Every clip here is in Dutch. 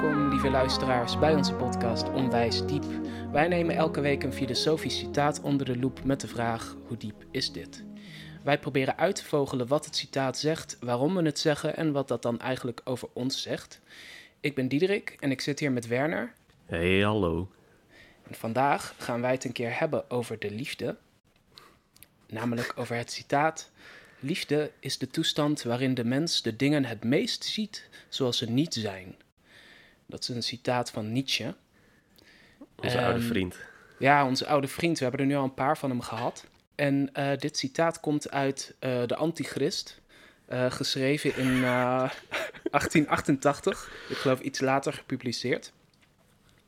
Welkom, lieve luisteraars, bij onze podcast Onwijs Diep. Wij nemen elke week een filosofisch citaat onder de loep met de vraag: hoe diep is dit? Wij proberen uit te vogelen wat het citaat zegt, waarom we het zeggen en wat dat dan eigenlijk over ons zegt. Ik ben Diederik en ik zit hier met Werner. Hey, hallo. En vandaag gaan wij het een keer hebben over de liefde. Namelijk over het citaat: Liefde is de toestand waarin de mens de dingen het meest ziet zoals ze niet zijn. Dat is een citaat van Nietzsche. Onze oude Ehm, vriend. Ja, onze oude vriend. We hebben er nu al een paar van hem gehad. En eh, dit citaat komt uit eh, De Antichrist. eh, geschreven in eh, 1888. Ik geloof iets later gepubliceerd.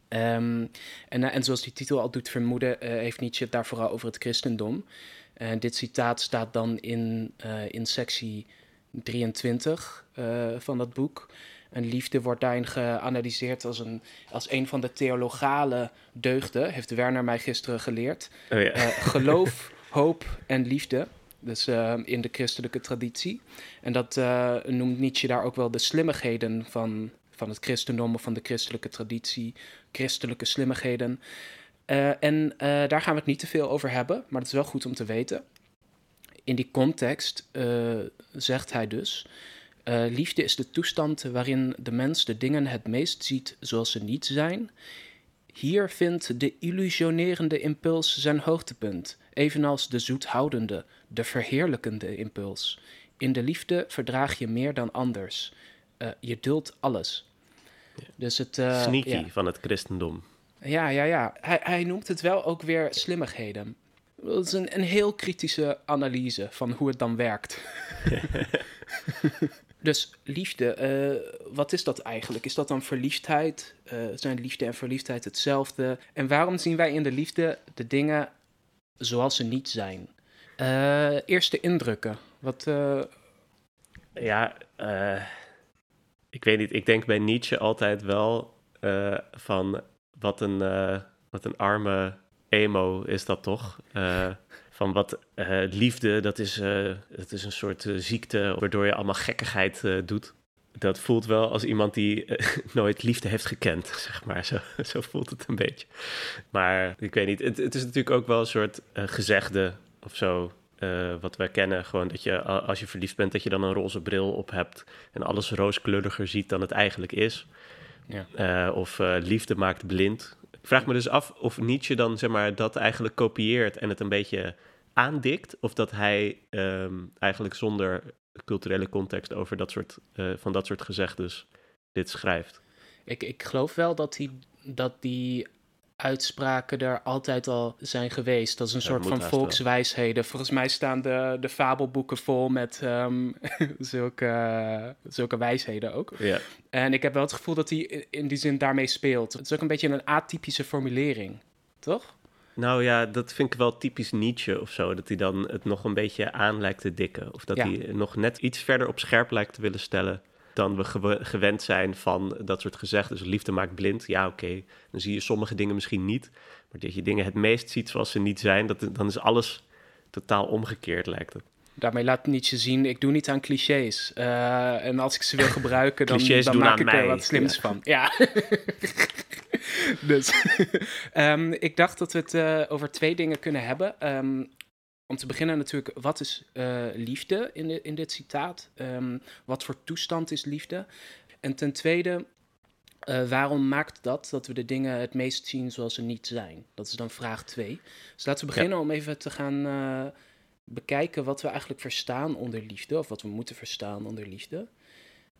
Ehm, en, en zoals die titel al doet vermoeden, heeft Nietzsche het daar vooral over het christendom. En dit citaat staat dan in, in sectie 23 eh, van dat boek. En liefde wordt daarin geanalyseerd als een, als een van de theologale deugden, heeft Werner mij gisteren geleerd. Oh ja. Eh, geloof, hoop en liefde. Dus eh, in de christelijke traditie. En dat eh, noemt Nietzsche daar ook wel de slimmigheden van, van het christendom of van de christelijke traditie. Christelijke slimmigheden. En daar gaan we het niet te veel over hebben, maar het is wel goed om te weten. In die context zegt hij dus: eh, Liefde is de toestand waarin de mens de dingen het meest ziet zoals ze niet zijn. Hier vindt de illusionerende impuls zijn hoogtepunt, evenals de zoethoudende, de verheerlijkende impuls. In de liefde verdraag je meer dan anders. Eh, je duldt alles. Dus het, eh, Sneaky ja. van het christendom. Ja, ja, ja. Hij, hij noemt het wel ook weer slimmigheden. Dat is een, een heel kritische analyse van hoe het dan werkt. dus liefde, eh, wat is dat eigenlijk? Is dat dan verliefdheid? Eh, zijn liefde en verliefdheid hetzelfde? En waarom zien wij in de liefde de dingen zoals ze niet zijn? Eh, eerste indrukken. Wat, Ja, ik weet niet. Ik denk bij Nietzsche altijd wel van wat een, wat een arme emo is dat toch? Van wat eh, liefde, dat is, eh, dat is een soort eh, ziekte waardoor je allemaal gekkigheid doet. Dat voelt wel als iemand die nooit liefde heeft gekend, zeg maar. Zo, zo voelt het een beetje. Maar ik weet niet, het, het is natuurlijk ook wel een soort gezegde of zo. wat wij kennen, gewoon dat je als je verliefd bent, dat je dan een roze bril op hebt en alles rooskleuriger ziet dan het eigenlijk is. Ja. Of liefde maakt blind. Ik vraag me dus af of Nietzsche dan zeg maar, dat eigenlijk kopieert en het een beetje aandikt. Of dat hij ehm, eigenlijk zonder culturele context over dat soort, eh, van dat soort gezegdes dit schrijft. Ik, ik geloof wel dat die, dat die uitspraken er altijd al zijn geweest. Dat is een Ja, soort van wel. volkswijsheden. Volgens mij staan de, de fabelboeken vol met ehm, zulke, zulke wijsheden ook. Ja, En ik heb wel het gevoel dat hij in die zin daarmee speelt. Het is ook een beetje een atypische formulering, toch? Nou ja, dat vind ik wel typisch Nietzsche of zo. Dat hij dan het nog een beetje aan lijkt te dikken. Of dat Ja. hij nog net iets verder op scherp lijkt te willen stellen dan we gewe- gewend zijn van dat soort gezegden. Dus liefde maakt blind. Ja, oké. Dan zie je sommige dingen misschien niet. Maar dat je dingen het meest ziet zoals ze niet zijn, dat, dan is alles totaal omgekeerd, lijkt het. Daarmee laat Nietzsche zien, ik doe niet aan clichés. Eh, en als ik ze wil gebruiken, dan, dan maak ik er mij. wat slims Ja. van. Ja. dus ehm, ik dacht dat we het eh, over twee dingen kunnen hebben. Ehm, om te beginnen natuurlijk, wat is eh, liefde in, de, in dit citaat? Ehm, wat voor toestand is liefde? En ten tweede, waarom maakt dat dat we de dingen het meest zien zoals ze niet zijn? Dat is dan vraag twee. Dus laten we beginnen om even te gaan bekijken wat we eigenlijk verstaan onder liefde, of wat we moeten verstaan onder liefde.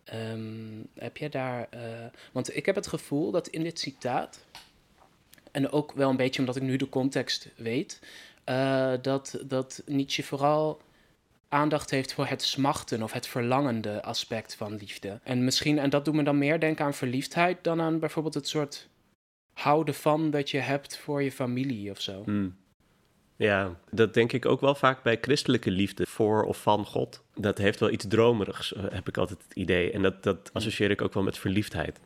Ehm, heb jij daar. eh, want ik heb het gevoel dat in dit citaat, en ook wel een beetje omdat ik nu de context weet, eh, dat, dat Nietzsche vooral aandacht heeft voor het smachten of het verlangende aspect van liefde. En misschien, en dat doet me dan meer denken aan verliefdheid dan aan bijvoorbeeld het soort houden van dat je hebt voor je familie of zo. Hmm. Ja, dat denk ik ook wel vaak bij christelijke liefde voor of van God. Dat heeft wel iets dromerigs, eh, heb ik altijd het idee. En dat, dat associeer ik ook wel met verliefdheid.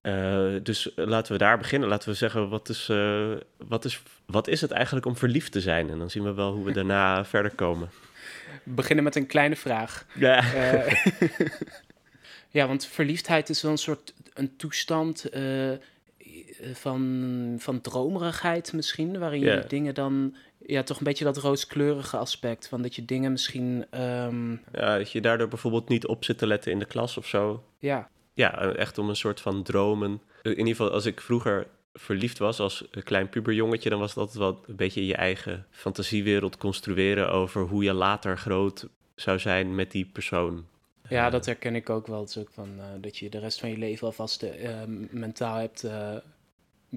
Eh, dus laten we daar beginnen. Laten we zeggen, wat is, eh, wat, is, wat is het eigenlijk om verliefd te zijn? En dan zien we wel hoe we daarna verder komen. We beginnen met een kleine vraag. Ja. Ja, want verliefdheid is wel een soort een toestand van, van dromerigheid misschien, waarin je dingen dan, ja, toch een beetje dat rooskleurige aspect, van dat je dingen misschien, ehm, Ja, dat je daardoor bijvoorbeeld niet op zit te letten in de klas of zo. ja, Ja, echt om een soort van dromen. In ieder geval, als ik vroeger verliefd was als een klein puberjongetje, dan was altijd wel een beetje je eigen fantasiewereld construeren over hoe je later groot zou zijn met die persoon. ja, Eh, dat herken ik ook wel. Het is ook van eh, dat je de rest van je leven alvast eh, mentaal hebt,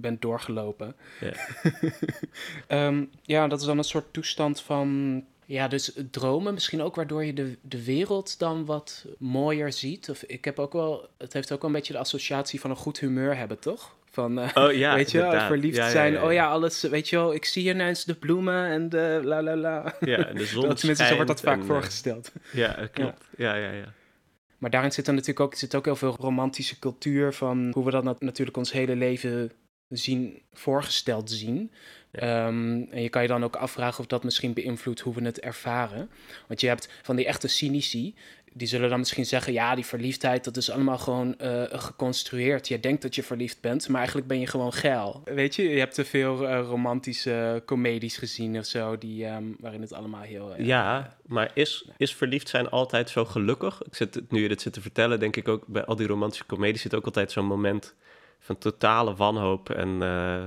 bent doorgelopen. Ja. Ehm, ja, dat is dan een soort toestand van. Ja, dus dromen misschien ook waardoor je de, de wereld dan wat mooier ziet. Of ik heb ook wel. Het heeft ook wel een beetje de associatie van een goed humeur hebben, toch? Van. eh, Oh ja, weet je, wel, verliefd Ja, zijn. ja. Oh ja, alles. Weet je wel, ik zie ineens de bloemen en de la la la. Ja, en de zon Dat, tenminste, zo wordt dat vaak en, eh, voorgesteld. Ja, klopt. Ja, ja, ja. Maar daarin zit dan natuurlijk ook, zit ook heel veel romantische cultuur van hoe we dat nat- natuurlijk ons hele leven zien, voorgesteld zien. Ja. Ehm, en je kan je dan ook afvragen of dat misschien beïnvloedt hoe we het ervaren. Want je hebt van die echte cynici, die zullen dan misschien zeggen, ja, die verliefdheid, dat is allemaal gewoon eh, geconstrueerd. Je denkt dat je verliefd bent, maar eigenlijk ben je gewoon geil. Weet je, je hebt te veel eh, romantische comedies gezien of zo, die, ehm, waarin het allemaal heel... eh, Ja, maar is, is verliefd zijn altijd zo gelukkig? Ik zit, nu je dit zit te vertellen, denk ik ook bij al die romantische comedies zit ook altijd zo'n moment van totale wanhoop en, eh,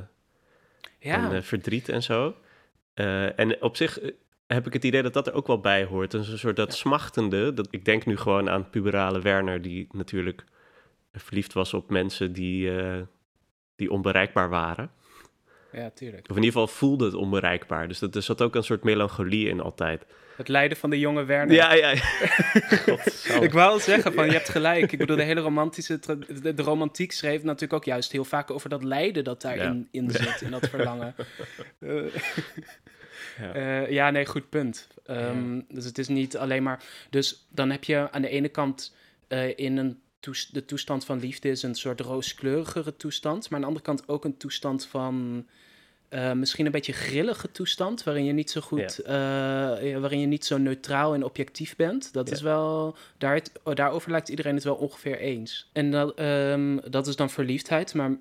ja. en eh, verdriet en zo. Eh, en op zich heb ik het idee dat dat er ook wel bij hoort. Een soort dat smachtende. Dat, ik denk nu gewoon aan puberale Werner, die natuurlijk verliefd was op mensen die, die onbereikbaar waren. Ja, tuurlijk. Of in ieder geval voelde het onbereikbaar. Dus dat, er zat ook een soort melancholie in altijd. Het lijden van de jonge Werner. Ja, ja. ja. Ik wou al zeggen van, je hebt gelijk. Ik bedoel, de hele romantische... De, de romantiek schreef natuurlijk ook juist heel vaak over dat lijden dat daarin in zit, in dat verlangen. Ja. eh, ja, nee, goed punt. Ehm, Dus het is niet alleen maar... Dus dan heb je aan de ene kant eh, in een de toestand van liefde is een soort rooskleurigere toestand. Maar aan de andere kant ook een toestand van... eh, misschien een beetje grillige toestand, waarin je niet zo goed, eh, waarin je niet zo neutraal en objectief bent. Dat Ja. is wel, daar, het- oh, daarover lijkt iedereen het wel ongeveer eens. En dat, ehm, dat is dan verliefdheid, maar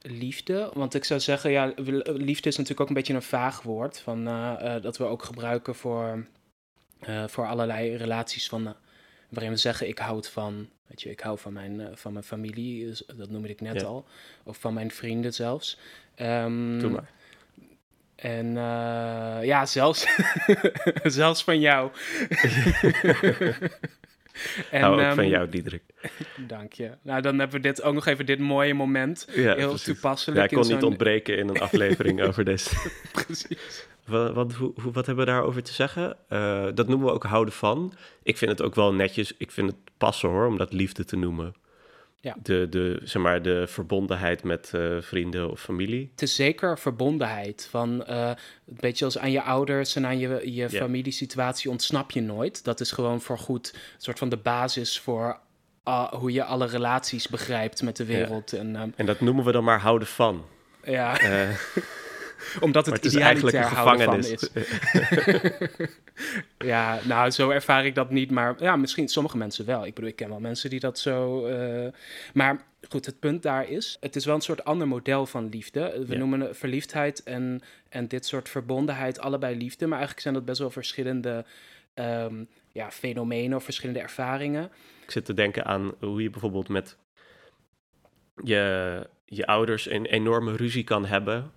liefde, want ik zou zeggen, ja, liefde is natuurlijk ook een beetje een vaag woord, van, eh, dat we ook gebruiken voor, voor allerlei relaties van, waarin we zeggen, ik houd van, weet je, ik hou van mijn, eh, van mijn familie, dus dat noemde ik net Ja. al, of van mijn vrienden zelfs. Ehm, Doe maar. en eh, ja, zelfs, zelfs van jou. en, Hou ook ehm, van jou, Diederik. Dank je. Nou, dan hebben we dit ook nog even dit mooie moment. Ja, Heel precies. toepasselijk. Ja, ik kon niet ontbreken in een aflevering over deze. Precies. Wat, wat, hoe, wat hebben we daarover te zeggen? Eh, dat noemen we ook houden van. Ik vind het ook wel netjes. Ik vind het passen hoor, om dat liefde te noemen. Ja. De, de, zeg maar, de verbondenheid met eh, vrienden of familie. Het is zeker verbondenheid. Van eh, een beetje als aan je ouders en aan je, je Ja. familiesituatie ontsnap je nooit. Dat is gewoon voorgoed een soort van de basis voor ah, hoe je alle relaties begrijpt met de wereld. En ehm, En dat noemen we dan maar houden van. ja, omdat het, het is eigenlijk een gevangenis. is. Ja, nou, zo ervaar ik dat niet. Maar ja, misschien sommige mensen wel. Ik bedoel, ik ken wel mensen die dat zo... eh, Maar goed, het punt daar is... Het is wel een soort ander model van liefde. We Ja. noemen verliefdheid en, en dit soort verbondenheid allebei liefde. Maar eigenlijk zijn dat best wel verschillende ehm, ja, fenomenen of verschillende ervaringen. Ik zit te denken aan hoe je bijvoorbeeld met je, je ouders een enorme ruzie kan hebben.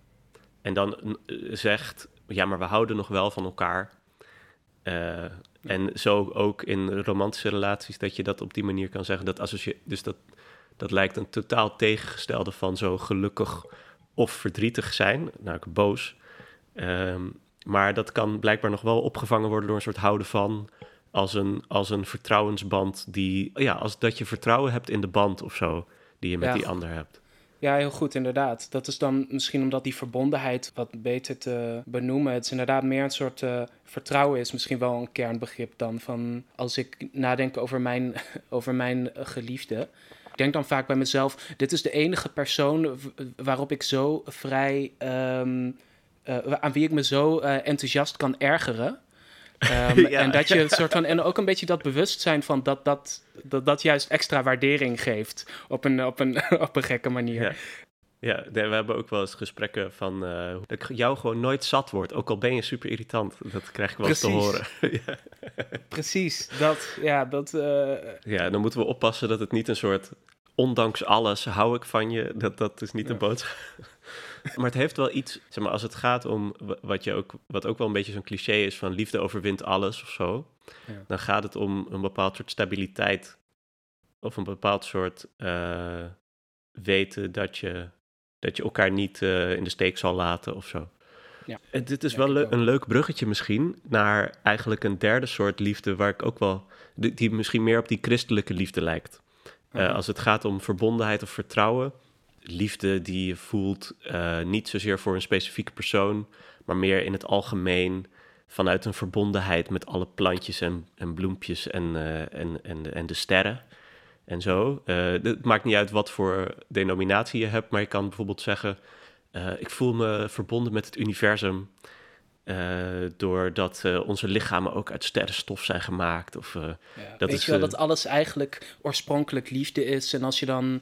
En dan eh, zegt, ja, maar we houden nog wel van elkaar. Eh, en zo ook in romantische relaties, dat je dat op die manier kan zeggen. Dat dus dat, dat lijkt een totaal tegengestelde van zo gelukkig of verdrietig zijn. Nou, ik boos. Ehm, maar dat kan blijkbaar nog wel opgevangen worden door een soort houden van als een, als een vertrouwensband die, ja, als dat je vertrouwen hebt in de band of zo, die je met Ja. die ander hebt. Ja, heel goed, inderdaad. Dat is dan misschien omdat die verbondenheid wat beter te benoemen. Het is inderdaad meer een soort eh, vertrouwen is misschien wel een kernbegrip dan van als ik nadenk over mijn, over mijn eh, geliefde. Ik denk dan vaak bij mezelf, dit is de enige persoon waarop ik zo vrij, ehm, eh, aan wie ik me zo enthousiast kan ergeren. Ehm, en dat je een soort van. En ook een beetje dat bewustzijn van dat dat, dat, dat juist extra waardering geeft. Op een, op een, op een gekke manier. Ja. Ja, we hebben ook wel eens gesprekken van uh, dat jou gewoon nooit zat wordt, ook al ben je super irritant. Dat krijg ik wel eens te horen. ja. Precies, dat, ja, dat... Uh... Ja, dan moeten we oppassen dat het niet een soort, ondanks alles hou ik van je, dat, dat is niet ja. de boodschap. maar het heeft wel iets, zeg maar, als het gaat om wat, je ook, wat ook wel een beetje zo'n cliché is van liefde overwint alles of zo, ja. dan gaat het om een bepaald soort stabiliteit of een bepaald soort uh, weten dat je dat je elkaar niet uh, in de steek zal laten of zo. Ja. En dit is ja, wel le een leuk bruggetje misschien naar eigenlijk een derde soort liefde waar ik ook wel, die, die misschien meer op die christelijke liefde lijkt. Uh, uh-huh. als het gaat om verbondenheid of vertrouwen, liefde die je voelt uh, niet zozeer voor een specifieke persoon, maar meer in het algemeen vanuit een verbondenheid met alle plantjes en, en bloempjes en, uh, en, en, en de sterren en zo. Uh, het maakt niet uit wat voor denominatie je hebt, maar je kan bijvoorbeeld zeggen: Ik voel me verbonden met het universum. Uh, doordat onze lichamen ook uit sterrenstof zijn gemaakt. Of, ja, dat weet is, je wel dat alles eigenlijk oorspronkelijk liefde is. En als je dan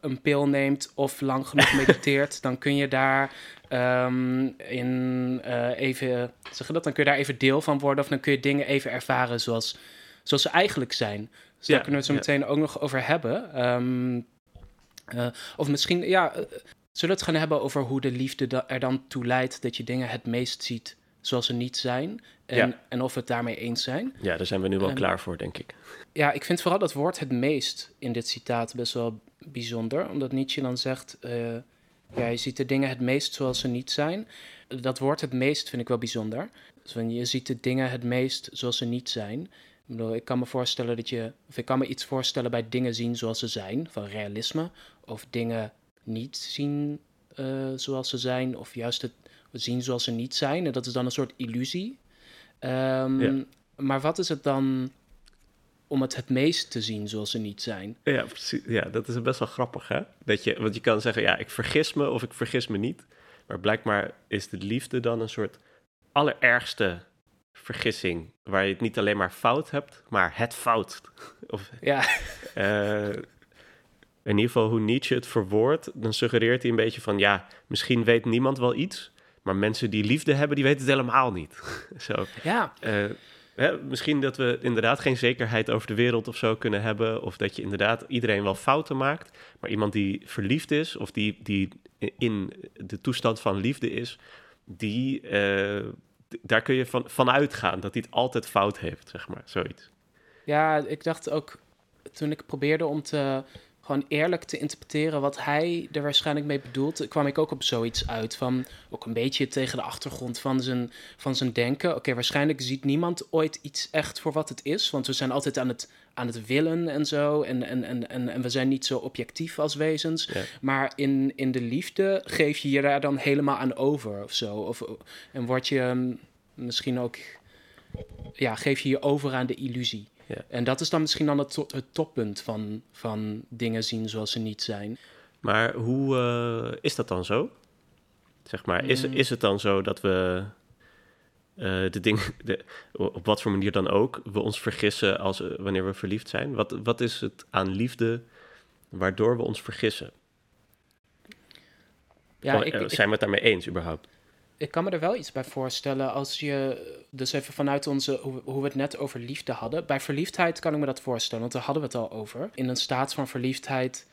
een pil neemt of lang genoeg mediteert, dan kun je daar um, in even zeggen dat, dan kun je daar even deel van worden. Of dan kun je dingen even ervaren zoals, zoals ze eigenlijk zijn. Dus daar kunnen we het zo meteen ook nog over hebben. Um, uh, of misschien, ja, uh, zullen we het gaan hebben over hoe de liefde er dan toe leidt dat je dingen het meest ziet zoals ze niet zijn. En, ja. en of we het daarmee eens zijn. Ja, daar zijn we nu wel um, klaar voor, denk ik. Ja, ik vind vooral dat woord het meest in dit citaat best wel bijzonder. Omdat Nietzsche dan zegt, uh, ja, je ziet de dingen het meest zoals ze niet zijn. Dat woord het meest vind ik wel bijzonder. Dus je ziet de dingen het meest zoals ze niet zijn. Ik, bedoel, ik kan me voorstellen dat je, of ik kan me iets voorstellen bij dingen zien zoals ze zijn, van realisme, of dingen niet zien uh, zoals ze zijn, of juist het zien zoals ze niet zijn. En dat is dan een soort illusie. Um, ja. Maar wat is het dan om het het meest te zien zoals ze niet zijn? Ja, precies. Ja, dat is best wel grappig, hè? Dat je, want je kan zeggen, ja, ik vergis me of ik vergis me niet. Maar blijkbaar is de liefde dan een soort allerergste vergissing. Waar je het niet alleen maar fout hebt, maar het fout. of, ja. Uh, in ieder geval hoe Nietzsche het verwoordt, dan suggereert hij een beetje van... ja, misschien weet niemand wel iets... maar mensen die liefde hebben, die weten het helemaal niet. zo. Ja. Uh, hè, misschien dat we inderdaad geen zekerheid over de wereld of zo kunnen hebben... of dat je inderdaad iedereen wel fouten maakt... maar iemand die verliefd is of die, die in de toestand van liefde is... die... Uh, daar kun je van, van uitgaan dat hij het altijd fout heeft, zeg maar, zoiets. Ja, ik dacht ook toen ik probeerde om te gewoon eerlijk te interpreteren wat hij er waarschijnlijk mee bedoelt, kwam ik ook op zoiets uit van ook een beetje tegen de achtergrond van zijn, van zijn denken. Oké, okay, waarschijnlijk ziet niemand ooit iets echt voor wat het is, want we zijn altijd aan het, aan het willen en zo en, en, en, en, en we zijn niet zo objectief als wezens. Ja. Maar in, in de liefde geef je je daar dan helemaal aan over of zo. Of, en word je misschien ook, ja, geef je je over aan de illusie. Ja. En dat is dan misschien dan het, to het, toppunt van, van dingen zien zoals ze niet zijn. Maar hoe uh, is dat dan zo? Zeg maar, is, mm. is het dan zo dat we uh, de dingen, de, op wat voor manier dan ook, we ons vergissen als, uh, wanneer we verliefd zijn? Wat, wat is het aan liefde waardoor we ons vergissen? Ja, ik, zijn we het daarmee eens überhaupt? Ik kan me er wel iets bij voorstellen als je, dus even vanuit onze, hoe, hoe, we het net over liefde hadden. Bij verliefdheid kan ik me dat voorstellen, want daar hadden we het al over. In een staat van verliefdheid,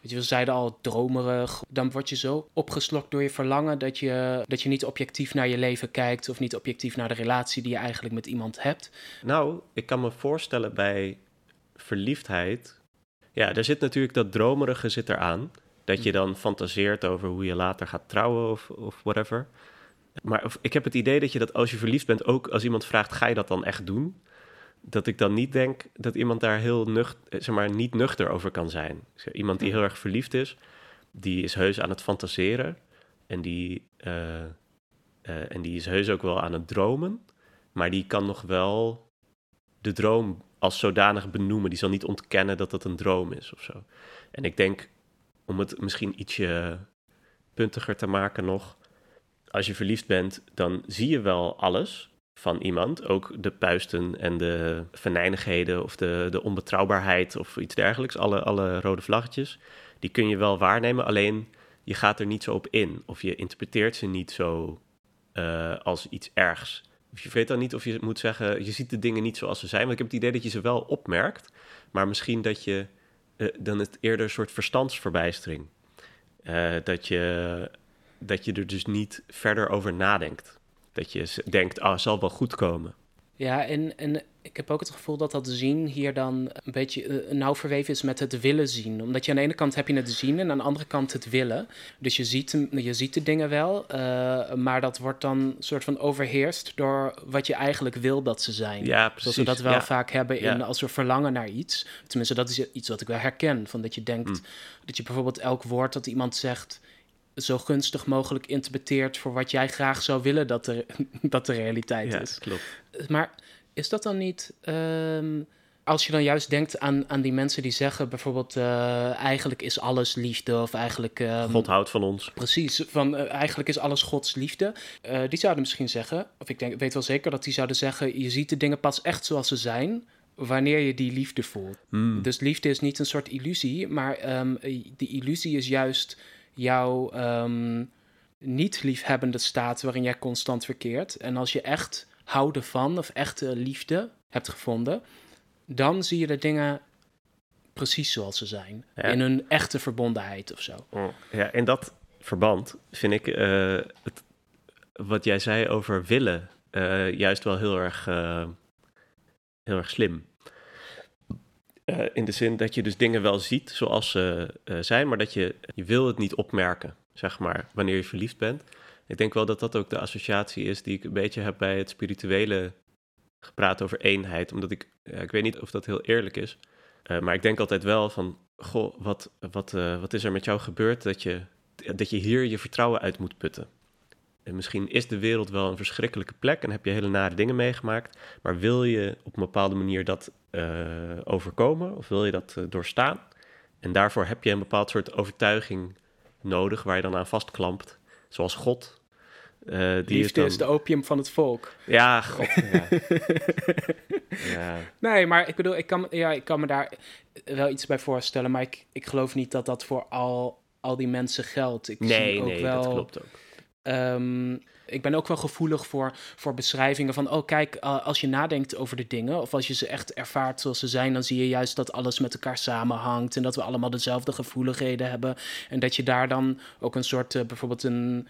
weet je, we zeiden al dromerig, dan word je zo opgeslokt door je verlangen dat je, dat je niet objectief naar je leven kijkt of niet objectief naar de relatie die je eigenlijk met iemand hebt. Nou, ik kan me voorstellen bij verliefdheid, ja, er zit natuurlijk dat dromerige zit eraan. Dat je dan fantaseert over hoe je later gaat trouwen of, of whatever. Maar ik heb het idee dat je dat als je verliefd bent, ook als iemand vraagt, ga je dat dan echt doen? Dat ik dan niet denk dat iemand daar heel nuchter, zeg maar, niet nuchter over kan zijn. Iemand die heel erg verliefd is, die is heus aan het fantaseren. En die, uh, uh, en die is heus ook wel aan het dromen. Maar die kan nog wel de droom als zodanig benoemen. Die zal niet ontkennen dat dat een droom is of zo. En ik denk, om het misschien ietsje puntiger te maken nog als je verliefd bent, dan zie je wel alles van iemand, ook de puisten en de venijnigheden of de, de onbetrouwbaarheid of iets dergelijks, alle, alle rode vlaggetjes, die kun je wel waarnemen, alleen je gaat er niet zo op in. Of je interpreteert ze niet zo uh, als iets ergs. Je weet dan niet of je moet zeggen, je ziet de dingen niet zoals ze zijn, want ik heb het idee dat je ze wel opmerkt, maar misschien dat je uh, dan het eerder een soort verstandsverbijstering. Uh, dat, je, dat je er dus niet verder over nadenkt. Dat je denkt, ah, oh, zal wel goed komen. Ja, en, en ik heb ook het gevoel dat dat zien hier dan een beetje uh, nauw verweven is met het willen zien. Omdat je aan de ene kant heb je het zien en aan de andere kant het willen. Dus je ziet, je ziet de dingen wel, uh, maar dat wordt dan soort van overheerst door wat je eigenlijk wil dat ze zijn. Ja, precies. Zoals we dat wel ja. vaak hebben in, Ja. als we verlangen naar iets. Tenminste, dat is iets wat ik wel herken. Van dat je denkt, Mm. dat je bijvoorbeeld elk woord dat iemand zegt zo gunstig mogelijk interpreteert voor wat jij graag zou willen dat de, dat de realiteit Ja, is. klopt. Maar is dat dan niet. ehm, als je dan juist denkt aan, aan die mensen die zeggen bijvoorbeeld. eh, eigenlijk is alles liefde. Of eigenlijk. ehm, God houdt van ons. Precies, van eh, eigenlijk is alles Gods liefde. Eh, die zouden misschien zeggen. Of ik denk, weet wel zeker dat die zouden zeggen. Je ziet de dingen pas echt zoals ze zijn. Wanneer je die liefde voelt. Mm. Dus liefde is niet een soort illusie. Maar ehm, die illusie is juist jouw ehm, niet liefhebbende staat waarin jij constant verkeert. En als je echt houden van of echte liefde hebt gevonden, dan zie je de dingen precies zoals ze zijn. Ja. In hun echte verbondenheid of zo. Oh, Ja, in dat verband vind ik eh, het, wat jij zei over willen eh, juist wel heel erg, eh, heel erg slim. Eh, in de zin dat je dus dingen wel ziet zoals ze eh, zijn, maar dat je, je wil het niet opmerken, zeg maar, wanneer je verliefd bent. Ik denk wel dat dat ook de associatie is die ik een beetje heb bij het spirituele gepraat over eenheid. Omdat ik, ik weet niet of dat heel eerlijk is, eh, maar ik denk altijd wel van, goh, wat, wat, wat is er met jou gebeurd dat je, dat je hier je vertrouwen uit moet putten? En misschien is de wereld wel een verschrikkelijke plek en heb je hele nare dingen meegemaakt, maar wil je op een bepaalde manier dat eh, overkomen of wil je dat eh, doorstaan? En daarvoor heb je een bepaald soort overtuiging nodig waar je dan aan vastklampt, zoals God. Eh, die Liefde dan... is de opium van het volk. Ja, God. Ja. ja. Nee, maar ik bedoel, ik kan, ja, ik kan me daar wel iets bij voorstellen. Maar ik, ik geloof niet dat dat voor al, al die mensen geldt. Ik Nee, zie ook nee, wel, dat klopt ook. Ehm, ik ben ook wel gevoelig voor, voor beschrijvingen van... oh, kijk, uh, als je nadenkt over de dingen... of als je ze echt ervaart zoals ze zijn... dan zie je juist dat alles met elkaar samenhangt... en dat we allemaal dezelfde gevoeligheden hebben... en dat je daar dan ook een soort, uh, bijvoorbeeld een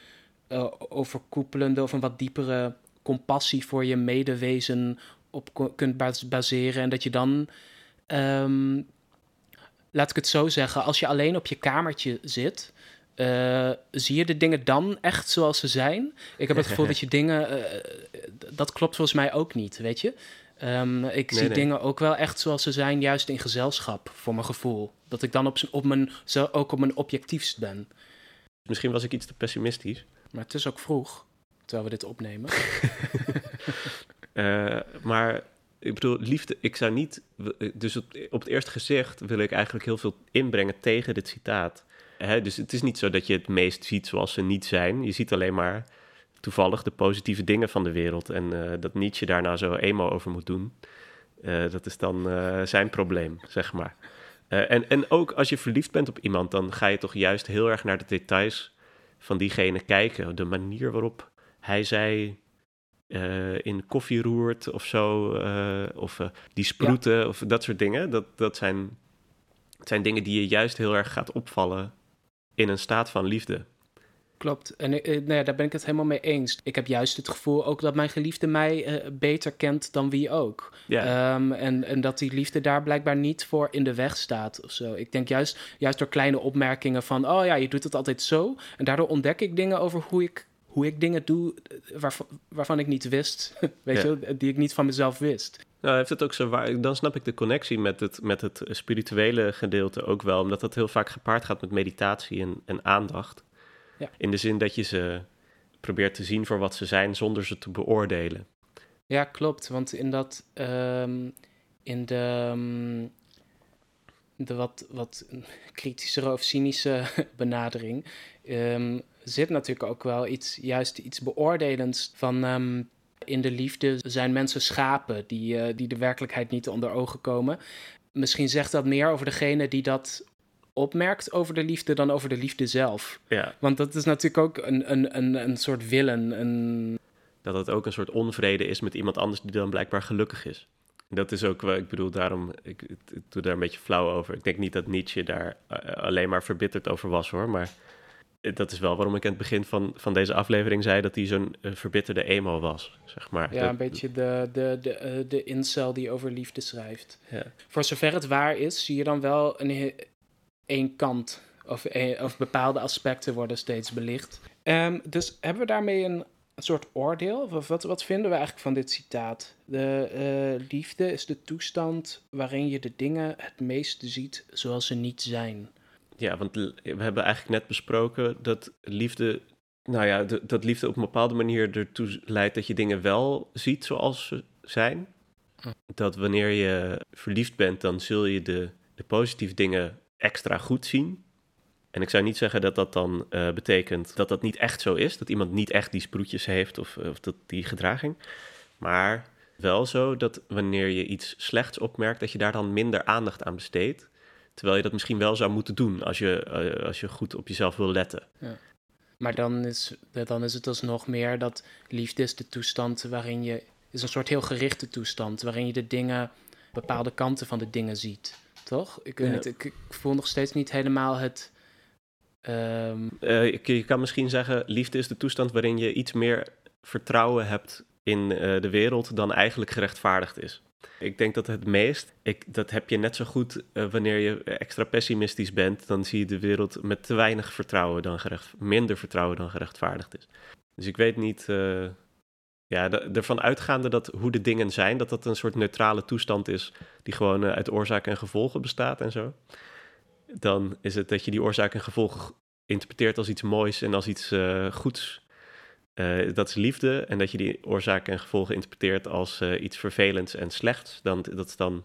uh, overkoepelende... of een wat diepere compassie voor je medewezen op kunt baseren... en dat je dan... Um, laat ik het zo zeggen, als je alleen op je kamertje zit... Uh, zie je de dingen dan echt zoals ze zijn? Ik heb het gevoel dat je dingen. Uh, dat klopt volgens mij ook niet, weet je? Um, ik nee, zie nee. dingen ook wel echt zoals ze zijn, juist in gezelschap, voor mijn gevoel. Dat ik dan op, op mijn, zo ook op mijn objectiefst ben. Misschien was ik iets te pessimistisch. Maar het is ook vroeg, terwijl we dit opnemen. uh, maar ik bedoel, liefde, ik zou niet. Dus op, op het eerste gezicht wil ik eigenlijk heel veel inbrengen tegen dit citaat. He, dus het is niet zo dat je het meest ziet zoals ze niet zijn. Je ziet alleen maar toevallig de positieve dingen van de wereld. En uh, dat Nietzsche daar nou zo emo over moet doen, uh, dat is dan uh, zijn probleem, zeg maar. en, en ook als je verliefd bent op iemand, dan ga je toch juist heel erg naar de details van diegene kijken. De manier waarop hij zij in koffie roert of zo, of die sproeten ja. of dat soort dingen. Dat, dat zijn, zijn dingen die je juist heel erg gaat opvallen in een staat van liefde. Klopt. En uh, nou ja, daar ben ik het helemaal mee eens. Ik heb juist het gevoel ook dat mijn geliefde mij uh, beter kent dan wie ook. Um, en, en dat die liefde daar blijkbaar niet voor in de weg staat of zo. Ik denk juist, juist door kleine opmerkingen van... oh ja, je doet het altijd zo. En daardoor ontdek ik dingen over hoe ik, hoe ik dingen doe... Waarvan, waarvan ik niet wist, weet je, die ik niet van mezelf wist. Nou, heeft het ook zo waar. Dan snap ik de connectie met het, met het spirituele gedeelte ook wel, omdat dat heel vaak gepaard gaat met meditatie en, en aandacht. Ja. In de zin dat je ze probeert te zien voor wat ze zijn zonder ze te beoordelen. Ja, klopt. Want in dat. Um, in de. Um, de wat, wat kritischere of cynische benadering. Um, zit natuurlijk ook wel iets, juist iets beoordelends van In de liefde zijn mensen schapen die, uh, die de werkelijkheid niet onder ogen komen. Misschien zegt dat meer over degene die dat opmerkt over de liefde dan over de liefde zelf. Ja. Want dat is natuurlijk ook een, een, een, een soort willen. Een... Dat het ook een soort onvrede is met iemand anders die dan blijkbaar gelukkig is. Dat is ook, ik bedoel, daarom, ik, ik, doe daar een beetje flauw over. Ik denk niet dat Nietzsche daar eh, alleen maar verbitterd over was hoor, maar dat is wel waarom ik aan het begin van, van deze aflevering zei dat hij zo'n uh, verbitterde emo was, zeg maar. Ja, een beetje de, de, de, uh, de incel die over liefde schrijft. Ja. Voor zover het waar is, zie je dan wel een, één kant of, of bepaalde aspecten worden steeds belicht. Um, dus hebben we daarmee een, een soort oordeel? Of wat, wat vinden we eigenlijk van dit citaat? De uh, liefde is de toestand waarin je de dingen het meest ziet zoals ze niet zijn. Ja, want we hebben eigenlijk net besproken dat liefde, nou ja, dat liefde op een bepaalde manier ertoe leidt dat je dingen wel ziet zoals ze zijn. Dat wanneer je verliefd bent, dan zul je de, de positieve dingen extra goed zien. En ik zou niet zeggen dat dat dan uh, betekent dat dat niet echt zo is, dat iemand niet echt die sproetjes heeft of, of dat, die gedraging. Maar wel zo dat wanneer je iets slechts opmerkt, dat je daar dan minder aandacht aan besteedt. Terwijl je dat misschien wel zou moeten doen als je, uh, als je goed op jezelf wil letten. Ja. Maar dan is, dan is het alsnog meer dat liefde is de toestand waarin je... is een soort heel gerichte toestand, waarin je de dingen... bepaalde kanten van de dingen ziet. Toch? Ik, weet Ja. niet, ik, ik voel nog steeds niet helemaal het... ehm, Eh, je, je kan misschien zeggen, liefde is de toestand waarin je iets meer vertrouwen hebt in eh, de wereld dan eigenlijk gerechtvaardigd is. Ik denk dat het meest, ik, dat heb je net zo goed eh, wanneer je extra pessimistisch bent, dan zie je de wereld met te weinig vertrouwen dan gerecht, minder vertrouwen dan gerechtvaardigd is. Dus ik weet niet, eh, ja, ervan uitgaande dat hoe de dingen zijn, dat dat een soort neutrale toestand is die gewoon eh, uit oorzaak en gevolgen bestaat en zo. Dan is het dat je die oorzaak en gevolgen interpreteert als iets moois en als iets goeds. Eh, dat is liefde. En dat je die oorzaken en gevolgen interpreteert als eh, iets vervelends en slechts. Dan, dat is dan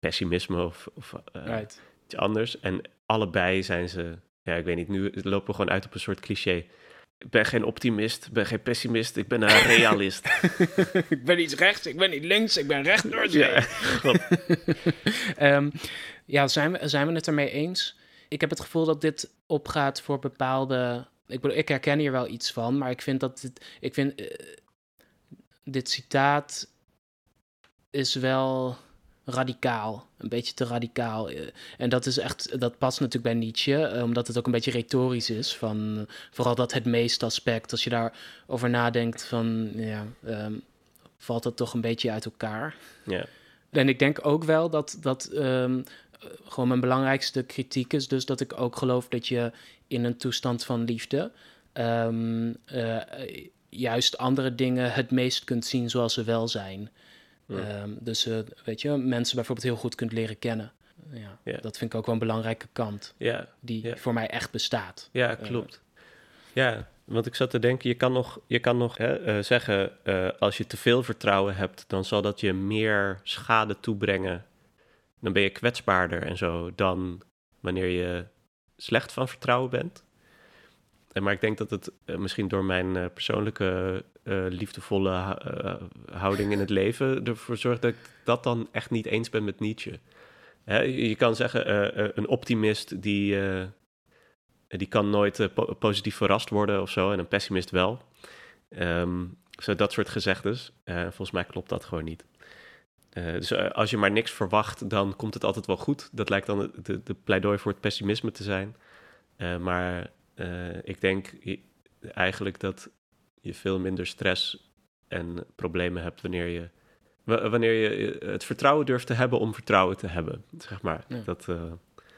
pessimisme of, of eh, right. iets anders. En allebei zijn ze, ja, ik weet niet, nu lopen we gewoon uit op een soort cliché. Ik ben geen optimist, ik ben geen pessimist, ik ben een realist. ik ben niet rechts, ik ben niet links, ik ben recht door ja. Ehm, ja, zijn we, zijn we het ermee eens? Ik heb het gevoel dat dit opgaat voor bepaalde. Ik, bedoel, ik herken hier wel iets van, maar ik vind dat dit. Ik vind. eh, dit citaat is wel radicaal. Een beetje te radicaal. Eh, En dat is echt. Dat past natuurlijk bij Nietzsche, eh, omdat het ook een beetje retorisch is. Van, vooral dat het meeste aspect. Als je daarover nadenkt, van. Ja, ehm, valt dat toch een beetje uit elkaar. ja. En ik denk ook wel dat dat ehm, eh, gewoon mijn belangrijkste kritiek is. Dus dat ik ook geloof dat je in een toestand van liefde ehm, eh, juist andere dingen het meest kunt zien zoals ze wel zijn. Ja. Ehm, dus eh, weet je, mensen bijvoorbeeld heel goed kunt leren kennen. Ja, Ja. Dat vind ik ook wel een belangrijke kant ja, die Ja. voor mij echt bestaat. Ja, klopt. Ja, want ik zat te denken, je kan nog, je kan nog hè, eh, zeggen, eh, als je te veel vertrouwen hebt, dan zal dat je meer schade toebrengen. Dan ben je kwetsbaarder en zo dan wanneer je slecht van vertrouwen bent. En maar ik denk dat het eh, misschien door mijn eh, persoonlijke eh, liefdevolle hou- houding in het leven ervoor zorgt dat ik dat dan echt niet eens ben met Nietzsche. Hè, je kan zeggen, een optimist die, die kan nooit po- positief verrast worden of zo, en een pessimist wel. Ehm, zo dat soort gezegdes. Volgens mij klopt dat gewoon niet. Eh, dus eh, als je maar niks verwacht, dan komt het altijd wel goed. Dat lijkt dan de, de, de pleidooi voor het pessimisme te zijn. Eh, maar ik denk eigenlijk dat je veel minder stress en problemen hebt wanneer je, wa- wanneer je het vertrouwen durft te hebben om vertrouwen te hebben. Zeg maar. Ja. Dat,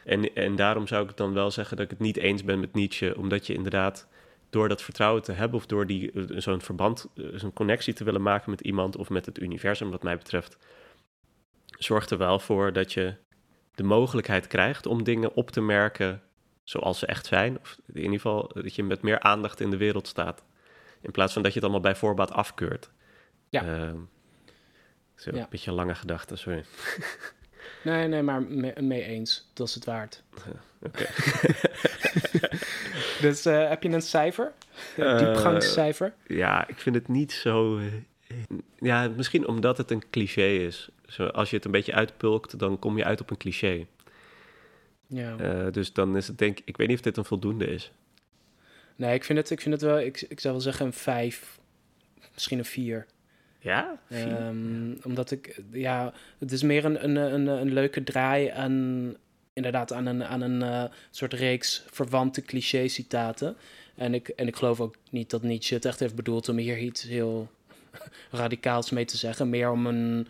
en, en daarom zou ik dan wel zeggen dat ik het niet eens ben met Nietzsche, omdat je inderdaad door dat vertrouwen te hebben of door die, eh, zo'n verband, eh, zo'n connectie te willen maken met iemand of met het universum, wat mij betreft, zorgt er wel voor dat je de mogelijkheid krijgt om dingen op te merken zoals ze echt zijn. Of in ieder geval dat je met meer aandacht in de wereld staat. In plaats van dat je het allemaal bij voorbaat afkeurt. Ja. Ehm, zo, Ja. Een beetje een lange gedachte, sorry. Nee, nee, maar me- mee eens. Dat is het waard. Oké. Dus eh, heb je een cijfer? Een Eh, diepgangscijfer? Ja, ik vind het niet zo eh, Ja, misschien omdat het een cliché is. Zo, als je het een beetje uitpulkt, dan kom je uit op een cliché. Ja. Dus dan is het denk ik... Ik weet niet of dit een voldoende is. Nee, ik vind het, ik vind het wel... Ik, ik zou wel zeggen een vijf. Misschien een vier. Ja? Um, omdat ik... Ja, het is meer een, een, een, een leuke draai aan... Inderdaad, aan een, aan een uh, soort reeks verwante cliché-citaten. En ik, en ik geloof ook niet dat Nietzsche het echt heeft bedoeld om hier iets heel radicaals mee te zeggen. Meer om een.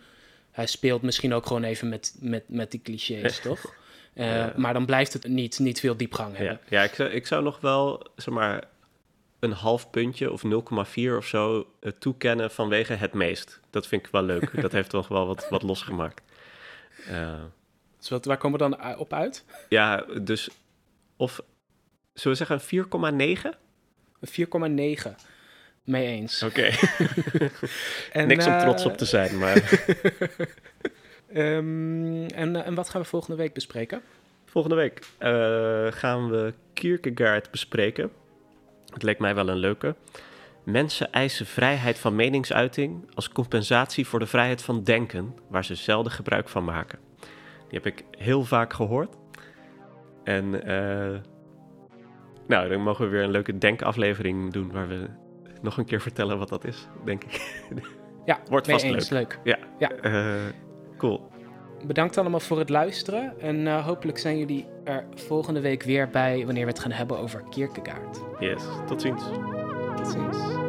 Hij speelt misschien ook gewoon even met, met, met die clichés, toch? Uh, Maar dan blijft het niet, niet veel diepgang hebben. Ja, ja ik, zou, ik zou nog wel, zeg maar, een half puntje of 0,4 of zo uh, toekennen vanwege het meest. Dat vind ik wel leuk. dat heeft toch wel wat, wat losgemaakt. Uh, dus wat, waar komen we dan op uit? Ja, dus of Zullen we zeggen een 4,9? 4,9. Mee eens. Oké. Okay. Niks om trots op te zijn, maar... um, en, en wat gaan we volgende week bespreken? Volgende week uh, gaan we Kierkegaard bespreken. Het leek mij wel een leuke. Mensen eisen vrijheid van meningsuiting als compensatie voor de vrijheid van denken, waar ze zelden gebruik van maken. Die heb ik heel vaak gehoord. En uh, nou, dan mogen we weer een leuke denkaflevering doen waar we nog een keer vertellen wat dat is, denk ik. Ja, wordt vast eens, leuk. Ja, ja. Uh, cool. Bedankt allemaal voor het luisteren en uh, hopelijk zijn jullie er volgende week weer bij wanneer we het gaan hebben over Kierkegaard. Yes, tot ziens. Tot ziens.